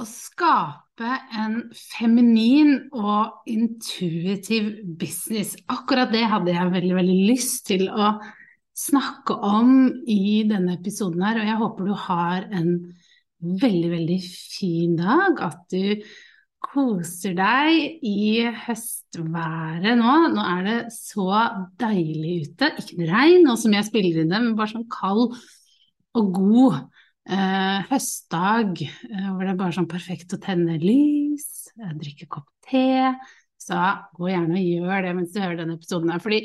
Å skape en feminin og intuitiv business, akkurat det hadde jeg veldig, veldig lyst til å snakke om i denne episoden her, og jeg håper du har en veldig, veldig fin dag, at du koser deg i høstværet nå. Nå er det så deilig ute, ikke regn, nå som jeg spiller inn det, men bare sånn kald og god eh, høstdag eh, hvor det er bare sånn perfekt å tenne lys, eh, drikke kopp te. Så gå gjerne og gjør det mens du hører denne episoden her. Fordi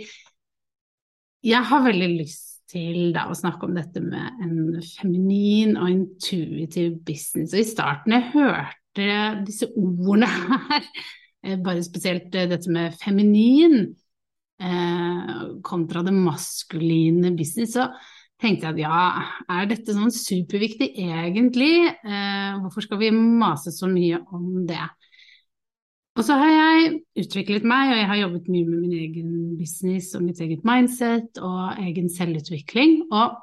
jeg har veldig lyst til da, å snakke om dette med en feminin og intuitiv business. Og i starten jeg hørte disse ordene her, eh, bare spesielt eh, dette med feminin eh, kontra det maskuline business, så tenkte jeg at ja, er dette sånn superviktig egentlig? Eh, hvorfor skal vi mase så mye om det? Og så har jeg utviklet meg, og jeg har jobbet mye med min egen business og mitt eget mindset og egen selvutvikling. Og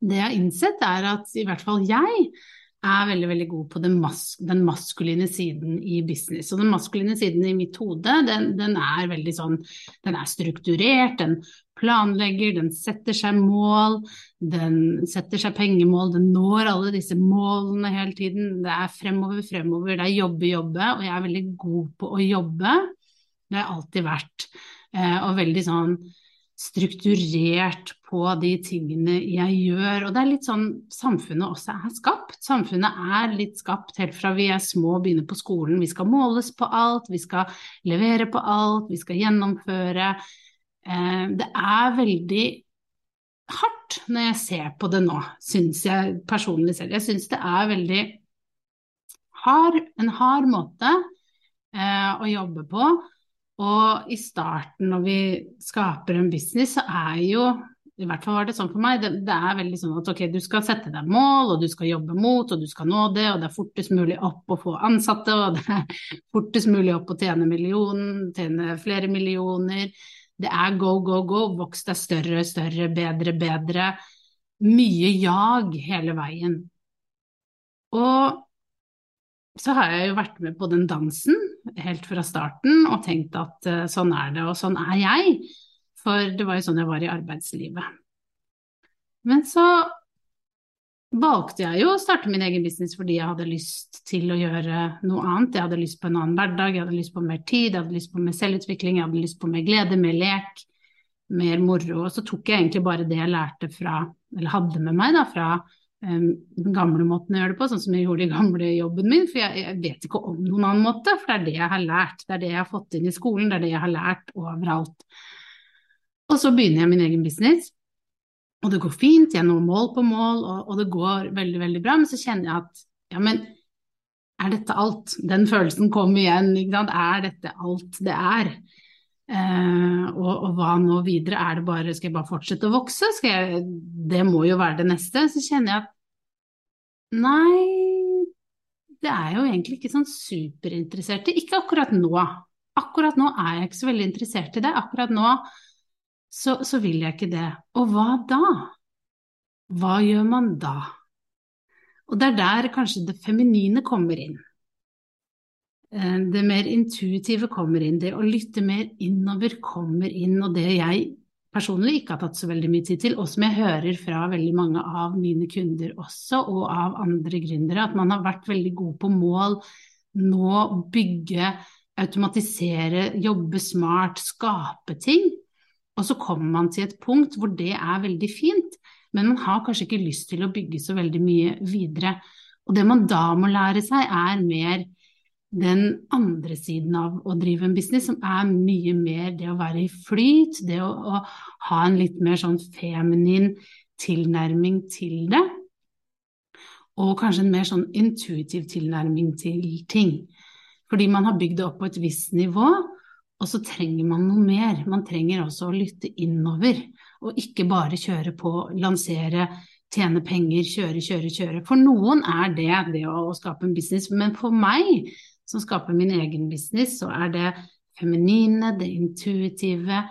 det jeg har innsett, er at i hvert fall jeg er veldig veldig god på den, mas den, maskuline siden i business. Og den maskuline siden i mitt hode, den, den, er veldig sånn Den er strukturert, den planlegger, den setter seg mål, den setter seg pengemål, den når alle disse målene hele tiden. Det er fremover, fremover, det er jobbe, jobbe, og jeg er veldig god på å jobbe. Det har jeg alltid vært. Eh, og veldig sånn strukturert på de tingene jeg gjør. Og det er litt sånn samfunnet også er skapt. Samfunnet er litt skapt helt fra vi er små og begynner på skolen. Vi skal måles på alt, vi skal levere på alt, vi skal gjennomføre. Eh, det er veldig hardt når jeg ser på det nå, syns jeg personlig selv. Jeg syns det er veldig hard, en hard måte eh, å jobbe på. Og i starten når vi skaper en business, så er jo i hvert fall var det sånn for meg. Det, det, er veldig sånn at ok, du skal sette deg mål, og du skal jobbe mot, og du skal nå det, og det er fortest mulig opp å få ansatte, og det er fortest mulig opp å tjene millionen, tjene flere millioner. Det er go, go, go, voks deg større, større, bedre, bedre. Mye jag hele veien. Og så har jeg jo vært med på den dansen helt fra starten og tenkt at uh, sånn er det, og sånn er jeg. For det var jo sånn jeg var i arbeidslivet. Men så valgte jeg jo å starte min egen business fordi jeg hadde lyst til å gjøre noe annet. Jeg hadde lyst på en annen hverdag, jeg hadde lyst på mer tid, jeg hadde lyst på mer selvutvikling, jeg hadde lyst på mer glede, mer lek, mer moro. Og så tok jeg egentlig bare det jeg lærte fra, eller hadde med meg da, fra den gamle måten å gjøre det på, sånn som jeg gjorde i gamle jobben min. For jeg, jeg, vet ikke om noen annen måte, for det er det jeg har lært. Det er det jeg har fått inn i skolen, det er det jeg har lært overalt. Og så begynner jeg min egen business, og det går fint, jeg når mål på mål, og, og det går veldig, veldig bra. Men så kjenner jeg at ja, men er dette alt? Den følelsen kom igjen, ikke sant. Er dette alt det er? Uh, og, og, hva nå videre? Er det bare, skal jeg bare fortsette å vokse? Jeg, det må jo være det neste. Så kjenner jeg at nei, det er jo egentlig ikke sånn superinteressert i. Ikke akkurat nå. Akkurat nå er jeg ikke så veldig interessert i det. Akkurat nå så, så vil jeg ikke det. Og hva da? Hva gjør man da? Og det er der kanskje det feminine kommer inn. Eh, det mer intuitive kommer inn, det å lytte mer innover kommer inn, og det jeg personlig ikke har tatt så veldig mye tid til, og som jeg hører fra veldig mange av mine kunder også, og av andre gründere, at man har vært veldig god på mål, nå bygge automatisere, jobbe smart, skape ting. Og så kommer man til et punkt hvor det er veldig fint, men man har kanskje ikke lyst til å bygge så veldig mye videre. Og det man da må lære seg, er mer den andre siden av å drive en business, som er mye mer det å være i flyt, det å, å ha en litt mer sånn feminin tilnærming til det. Og kanskje en mer sånn intuitiv tilnærming til ting. Fordi man har bygd det opp på et visst nivå, og så trenger man noe mer. Man trenger også å lytte innover, og ikke bare kjøre på, lansere, tjene penger, kjøre, kjøre, kjøre. For noen er det det å skape en business, men for meg som skaper min egen business, så er det feminine, det intuitive,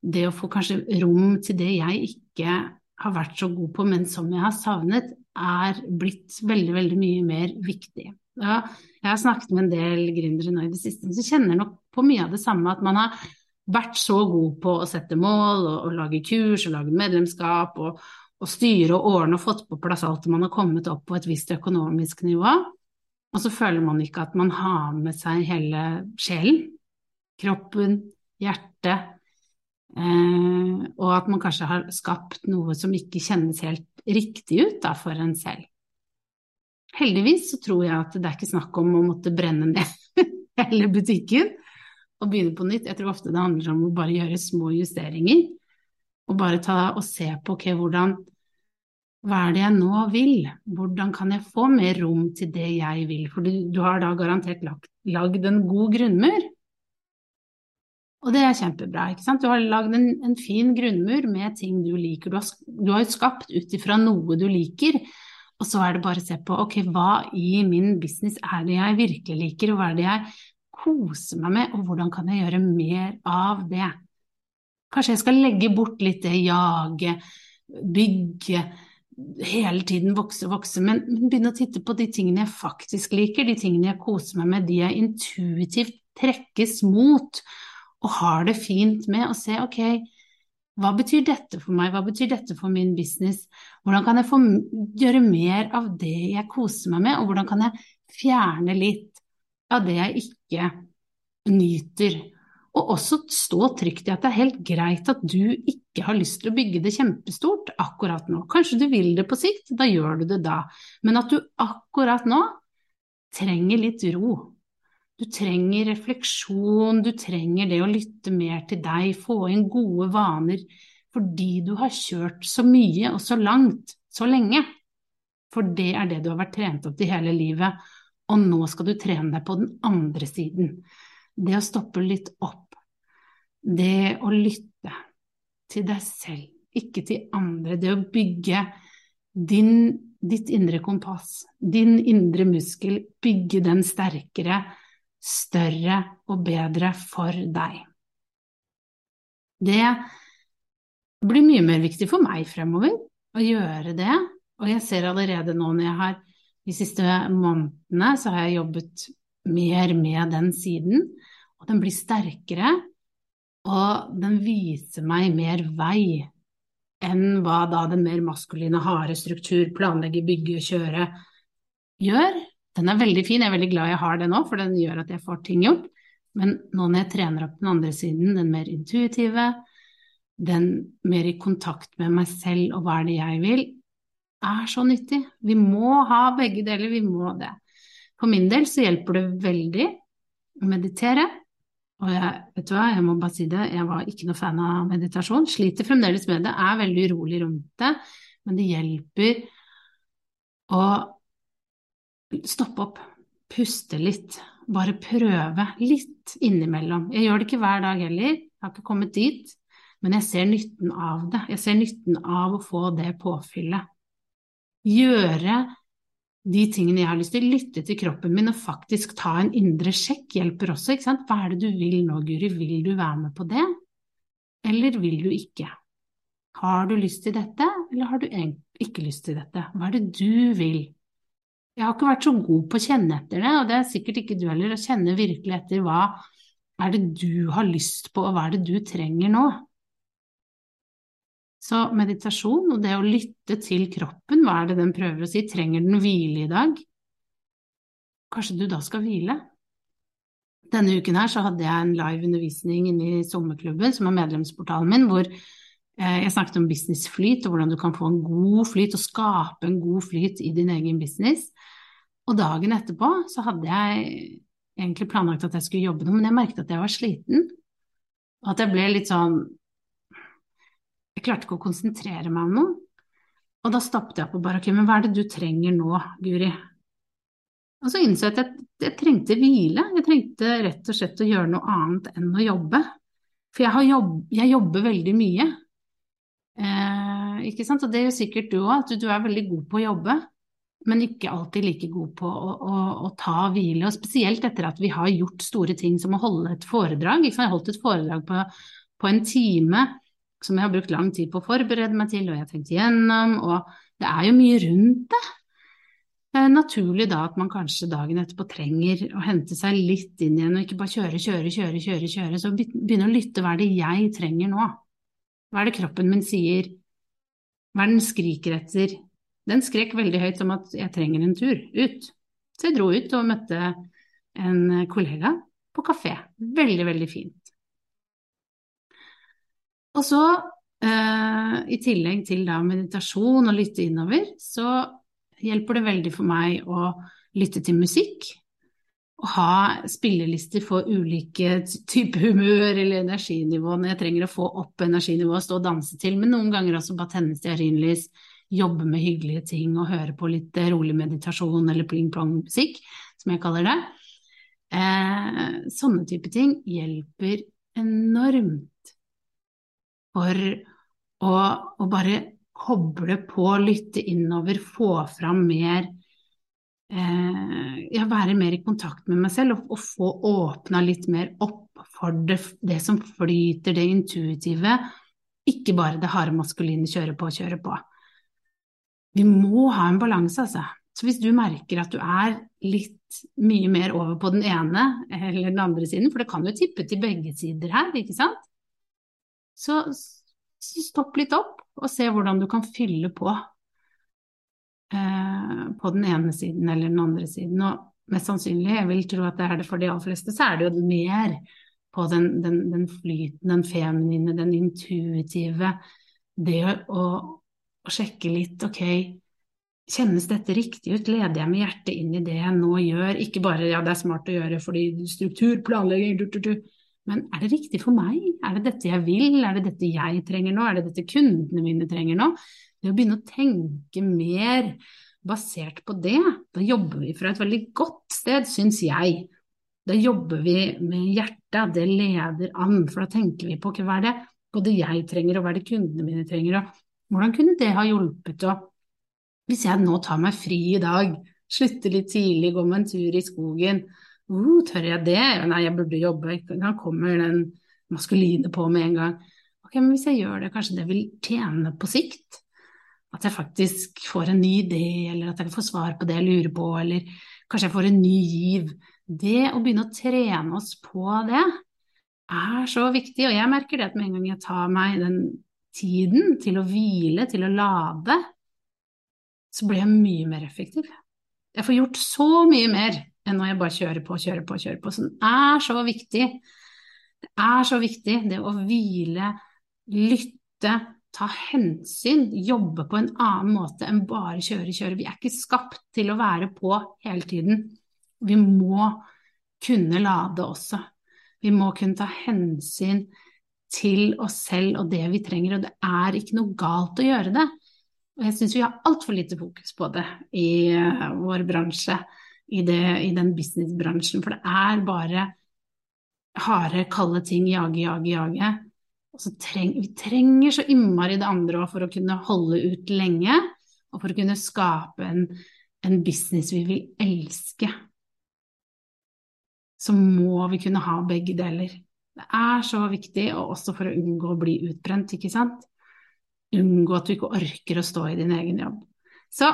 det å få kanskje rom til det jeg ikke har vært så god på, men som jeg har savnet, er blitt veldig, veldig mye mer viktig. Ja, jeg har snakket med en del gründere nå i det siste som kjenner nok på mye av det samme, at man har vært så god på å sette mål og, og lage kurs og lage medlemskap og, og styre og ordne og fått på plass alt man har kommet opp på et visst økonomisk nivå. Og så føler man ikke at man har med seg hele sjelen. Kroppen, hjertet. Eh, og at man kanskje har skapt noe som ikke kjennes helt riktig ut da, for en selv. Heldigvis så tror jeg at det er ikke snakk om å måtte brenne ned hele butikken og begynne på nytt. Jeg tror ofte det handler om å bare gjøre små justeringer. Og bare ta og se på ok, hvordan hva er det jeg nå vil? Hvordan kan jeg få mer rom til det jeg vil? For du, du har da garantert lagd en god grunnmur. Og det er kjempebra. ikke sant? Du har lagd en, en, fin grunnmur med ting du liker. Du har, du har skapt ut ifra noe du liker. Og så er det bare å se på ok, hva i min business er det jeg virkelig liker, og hva er det jeg koser meg med, og hvordan kan jeg gjøre mer av det? Kanskje jeg skal legge bort litt det jage, bygge, hele tiden vokse og vokse, men, men, begynne å titte på de tingene jeg faktisk liker, de tingene jeg koser meg med, de jeg intuitivt trekkes mot og har det fint med, å se ok, hva betyr dette for meg, hva betyr dette for min business, hvordan kan jeg få gjøre mer av det jeg koser meg med, og hvordan kan jeg fjerne litt av det jeg ikke nyter og også stå trygt i at det er helt greit at du ikke har lyst til å bygge det kjempestort akkurat nå. Kanskje du vil det på sikt, da gjør du det da. Men at du akkurat nå trenger litt ro. Du trenger refleksjon, du trenger det å lytte mer til deg, få inn gode vaner, fordi du har kjørt så mye og så langt så lenge. For det er det du har vært trent opp til hele livet, og nå skal du trene deg på den andre siden det å stoppe litt opp, det å lytte til deg selv, ikke til andre, det å bygge din, ditt indre kompass, din indre muskel, bygge den sterkere, større og bedre for deg. Det blir mye mer viktig for meg fremover å gjøre det, og jeg ser allerede nå når jeg har de siste månedene så har jeg jobbet mer med den siden, og den blir sterkere, og den viser meg mer vei enn hva da den mer maskuline, harde struktur, planlegge, bygge, kjøre, gjør. Den er veldig fin, jeg er veldig glad jeg har den nå, for den gjør at jeg får ting gjort. Men nå når jeg trener opp den andre siden, den mer intuitive, den mer i kontakt med meg selv og hva er det jeg vil, er så nyttig. Vi må ha begge deler, vi må det. For min del så hjelper det veldig å meditere, og jeg, vet du hva, jeg må bare si det, jeg var ikke noe fan av meditasjon. Sliter fremdeles med det, er veldig urolig rundt det. Men det hjelper å stoppe opp, puste litt, bare prøve litt innimellom. Jeg gjør det ikke hver dag heller, jeg har ikke kommet dit. Men jeg ser nytten av det. Jeg ser nytten av å få det påfyllet. Gjøre de tingene jeg har lyst til, lytte til kroppen min og faktisk ta en indre sjekk hjelper også, ikke sant. Hva er det du vil nå, Guri, vil du være med på det, eller vil du ikke? Har du lyst til dette, eller har du ikke lyst til dette? Hva er det du vil? Jeg har ikke vært så god på å kjenne etter det, og det er sikkert ikke du heller, å kjenne virkelig etter hva er det du har lyst på, og hva er det du trenger nå? Så meditasjon og det å lytte til kroppen, hva er det den prøver å si, trenger den hvile i dag? Kanskje du da skal hvile? Denne uken her så hadde jeg en live undervisning inne i sommerklubben, som er medlemsportalen min, hvor jeg snakket om businessflyt og hvordan du kan få en god flyt og skape en god flyt i din egen business. Og dagen etterpå så hadde jeg egentlig planlagt at jeg skulle jobbe noe, men jeg merket at jeg var sliten. Og at jeg ble litt sånn Jeg klarte ikke å konsentrere meg om noe. Og da stoppet jeg og bare ok, men hva er det du trenger nå, Guri? Og så innså jeg at jeg, jeg, trengte hvile. Jeg trengte rett og slett å gjøre noe annet enn å jobbe. For jeg, jobb, jeg jobber veldig mye. Eh, ikke sant? Og det gjør sikkert du òg, at du, er veldig god på å jobbe men ikke alltid like god på å, å, å, ta hvile. Og spesielt etter at vi har gjort store ting som å holde et foredrag. Jeg har holdt et foredrag på, på, en time som jeg har brukt lang tid på å forberede meg til, og jeg har tenkt igjennom, og det er jo mye rundt det. Det er naturlig da at man kanskje dagen etterpå trenger å hente seg litt inn igjen, og ikke bare kjøre, kjøre, kjøre, kjøre, kjøre. Så begynne å lytte. Hva er det jeg trenger nå? Hva er det kroppen min sier? Hva er det den skriker etter? Den skrek veldig høyt om at jeg trenger en tur ut. Så jeg dro ut og møtte en kollega på kafé. Veldig, veldig fint. Og så, eh, i tillegg til da meditasjon og lytte innover, så hjelper det veldig for meg å lytte til musikk. Og ha spillelister for ulike typer humør eller energinivå når jeg trenger å få opp energinivået stå og danse til, men noen ganger også bare tenne stearinlys, jobbe med hyggelige ting og høre på litt rolig meditasjon eller pling-plong-musikk, som jeg kaller det. Eh, sånne type ting hjelper enormt for å, å, bare koble på, lytte innover, få fram mer eh, være mer i kontakt med meg selv og, og få åpna litt mer opp for det, det som flyter, det intuitive. Ikke bare det harde maskuline kjøre på, og kjøre på. Vi må ha en balanse, altså. Så hvis du merker at du er litt mye mer over på den ene eller den andre siden, for det kan jo tippe til begge sider her, ikke sant, så, så stopp litt opp og se hvordan du kan fylle på eh, på den ene siden eller den andre siden. Og mest sannsynlig, jeg vil tro at det er det for de aller fleste, så er det jo mer på den, den, den flyten, den feminine, den intuitive. Det å, å sjekke litt, ok, kjennes dette riktig ut, leder jeg med hjertet inn i det jeg nå gjør, ikke bare ja, det er smart å gjøre fordi struktur, planlegging, du, du, du. men er det riktig for meg, er det dette jeg vil, er det dette jeg trenger nå, er det dette kundene mine trenger nå? Det å begynne å tenke mer basert på det, da jobber vi fra et veldig godt sted, syns jeg. Da jobber vi med hjertet, det leder an, for da tenker vi på hva er det både jeg trenger og hva er det kundene mine trenger, og hvordan kunne det ha hjulpet Og Hvis jeg nå tar meg fri i dag, slutter litt tidlig, går meg en tur i skogen, uh, tør jeg det? Nei, jeg burde jobbe. Da kommer den maskuline på med en gang. Ok, men hvis jeg gjør det, kanskje det vil tjene på sikt? At jeg faktisk får en ny idé, eller at jeg får svar på det jeg lurer på, eller kanskje jeg får en ny giv. Det å begynne å trene oss på det er så viktig, og jeg merker det at med en gang jeg tar meg den tiden til å hvile, til å lade, så blir jeg mye mer effektiv. Jeg får gjort så mye mer enn når jeg bare kjører på, kjører på, kjører på. Så det er så viktig. Det er så viktig, det å hvile, lytte, ta hensyn, jobbe på en annen måte enn bare kjøre, kjøre. Vi er ikke skapt til å være på hele tiden. Vi må kunne lade også. Vi må kunne ta hensyn til oss selv og det vi trenger, og det er ikke noe galt å gjøre det. Og jeg syns vi har altfor lite fokus på det i uh, vår bransje, i, det, i den businessbransjen, for det er bare harde, kalde ting, jage, jage, jage. Treng, vi trenger så innmari det andre for å kunne holde ut lenge, og for å kunne skape en, en business vi vil elske. Så må vi kunne ha begge deler. Det er så viktig, og også for å unngå å bli utbrent, ikke sant. Unngå at du ikke orker å stå i din egen jobb. Så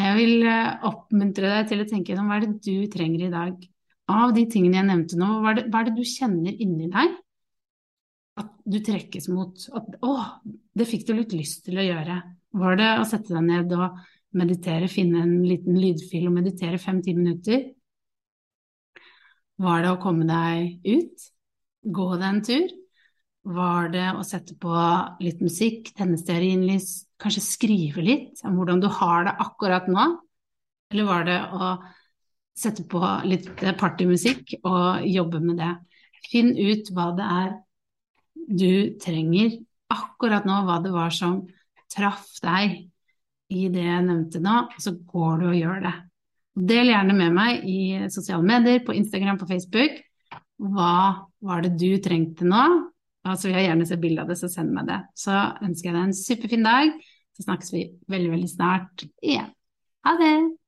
jeg vil eh, oppmuntre deg til å tenke gjennom hva er det du trenger i dag. Av de tingene jeg nevnte nå, hva er det, hva er det du kjenner inni deg at du trekkes mot? At å, det fikk du litt lyst til å gjøre. Var det å sette deg ned og meditere, finne en liten lydfil og meditere fem-ti minutter? Var det å komme deg ut? Gå deg en tur? Var det å sette på litt musikk, tenne stearinlys, kanskje skrive litt om hvordan du har det akkurat nå? Eller var det å sette på litt partymusikk og jobbe med det? Finn ut hva det er du trenger akkurat nå, hva det var som traff deg i det jeg nevnte nå, så går du og gjør det. Del gjerne med meg i sosiale medier, på Instagram, på Facebook. Hva var det du trengte nå? Altså, så vil jeg gjerne se bilde av det, så send meg det. Så ønsker jeg deg en superfin dag. Så snakkes vi veldig, veldig snart igjen. Ha det!